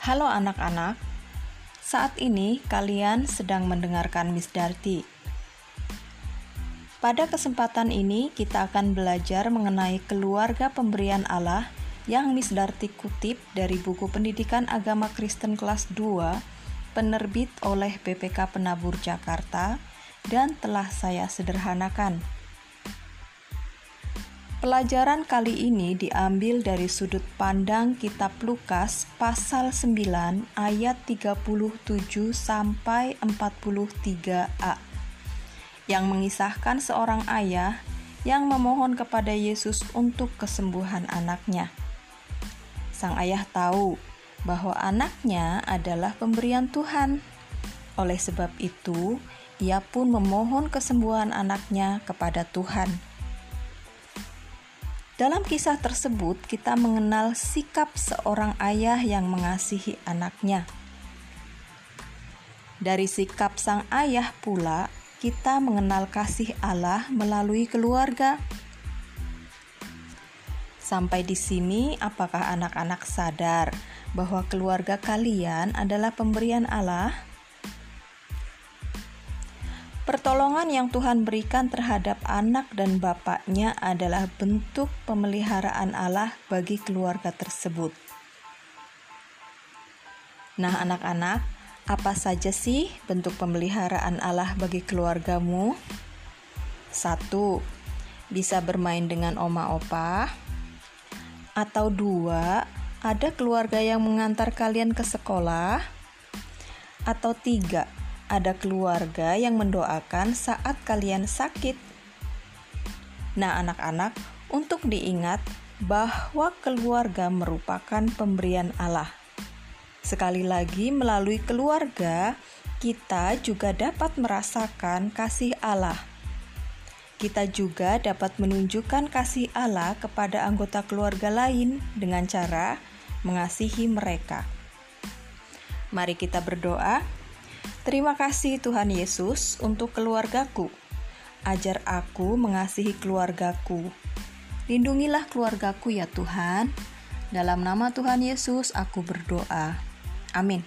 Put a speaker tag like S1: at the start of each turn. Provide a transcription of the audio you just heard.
S1: Halo anak-anak, saat ini kalian sedang mendengarkan Miss Darty. Pada kesempatan ini kita akan belajar mengenai keluarga pemberian Allah yang Miss Darty kutip dari buku Pendidikan Agama Kristen kelas 2 penerbit oleh PPK Penabur Jakarta dan telah saya sederhanakan. Pelajaran kali ini diambil dari sudut pandang kitab Lukas pasal 9 ayat 37 sampai 43a yang mengisahkan seorang ayah yang memohon kepada Yesus untuk kesembuhan anaknya. Sang ayah tahu bahwa anaknya adalah pemberian Tuhan. Oleh sebab itu, ia pun memohon kesembuhan anaknya kepada Tuhan. Dalam kisah tersebut, kita mengenal sikap seorang ayah yang mengasihi anaknya. Dari sikap sang ayah pula, kita mengenal kasih Allah melalui keluarga. Sampai di sini, apakah anak-anak sadar bahwa keluarga kalian adalah pemberian Allah? Pertolongan yang Tuhan berikan terhadap anak dan bapaknya adalah bentuk pemeliharaan Allah bagi keluarga tersebut. Nah, anak-anak, apa saja sih bentuk pemeliharaan Allah bagi keluargamu? Satu, bisa bermain dengan oma opa. Atau dua, ada keluarga yang mengantar kalian ke sekolah. Atau tiga, ada keluarga yang mendoakan saat kalian sakit. Nah, anak-anak, untuk diingat bahwa keluarga merupakan pemberian Allah. Sekali lagi, melalui keluarga, kita juga dapat merasakan kasih Allah. Kita juga dapat menunjukkan kasih Allah kepada anggota keluarga lain dengan cara mengasihi mereka. Mari kita berdoa. Terima kasih Tuhan Yesus untuk keluargaku. Ajar aku mengasihi keluargaku. Lindungilah keluargaku ya Tuhan. Dalam nama Tuhan Yesus aku berdoa. Amin.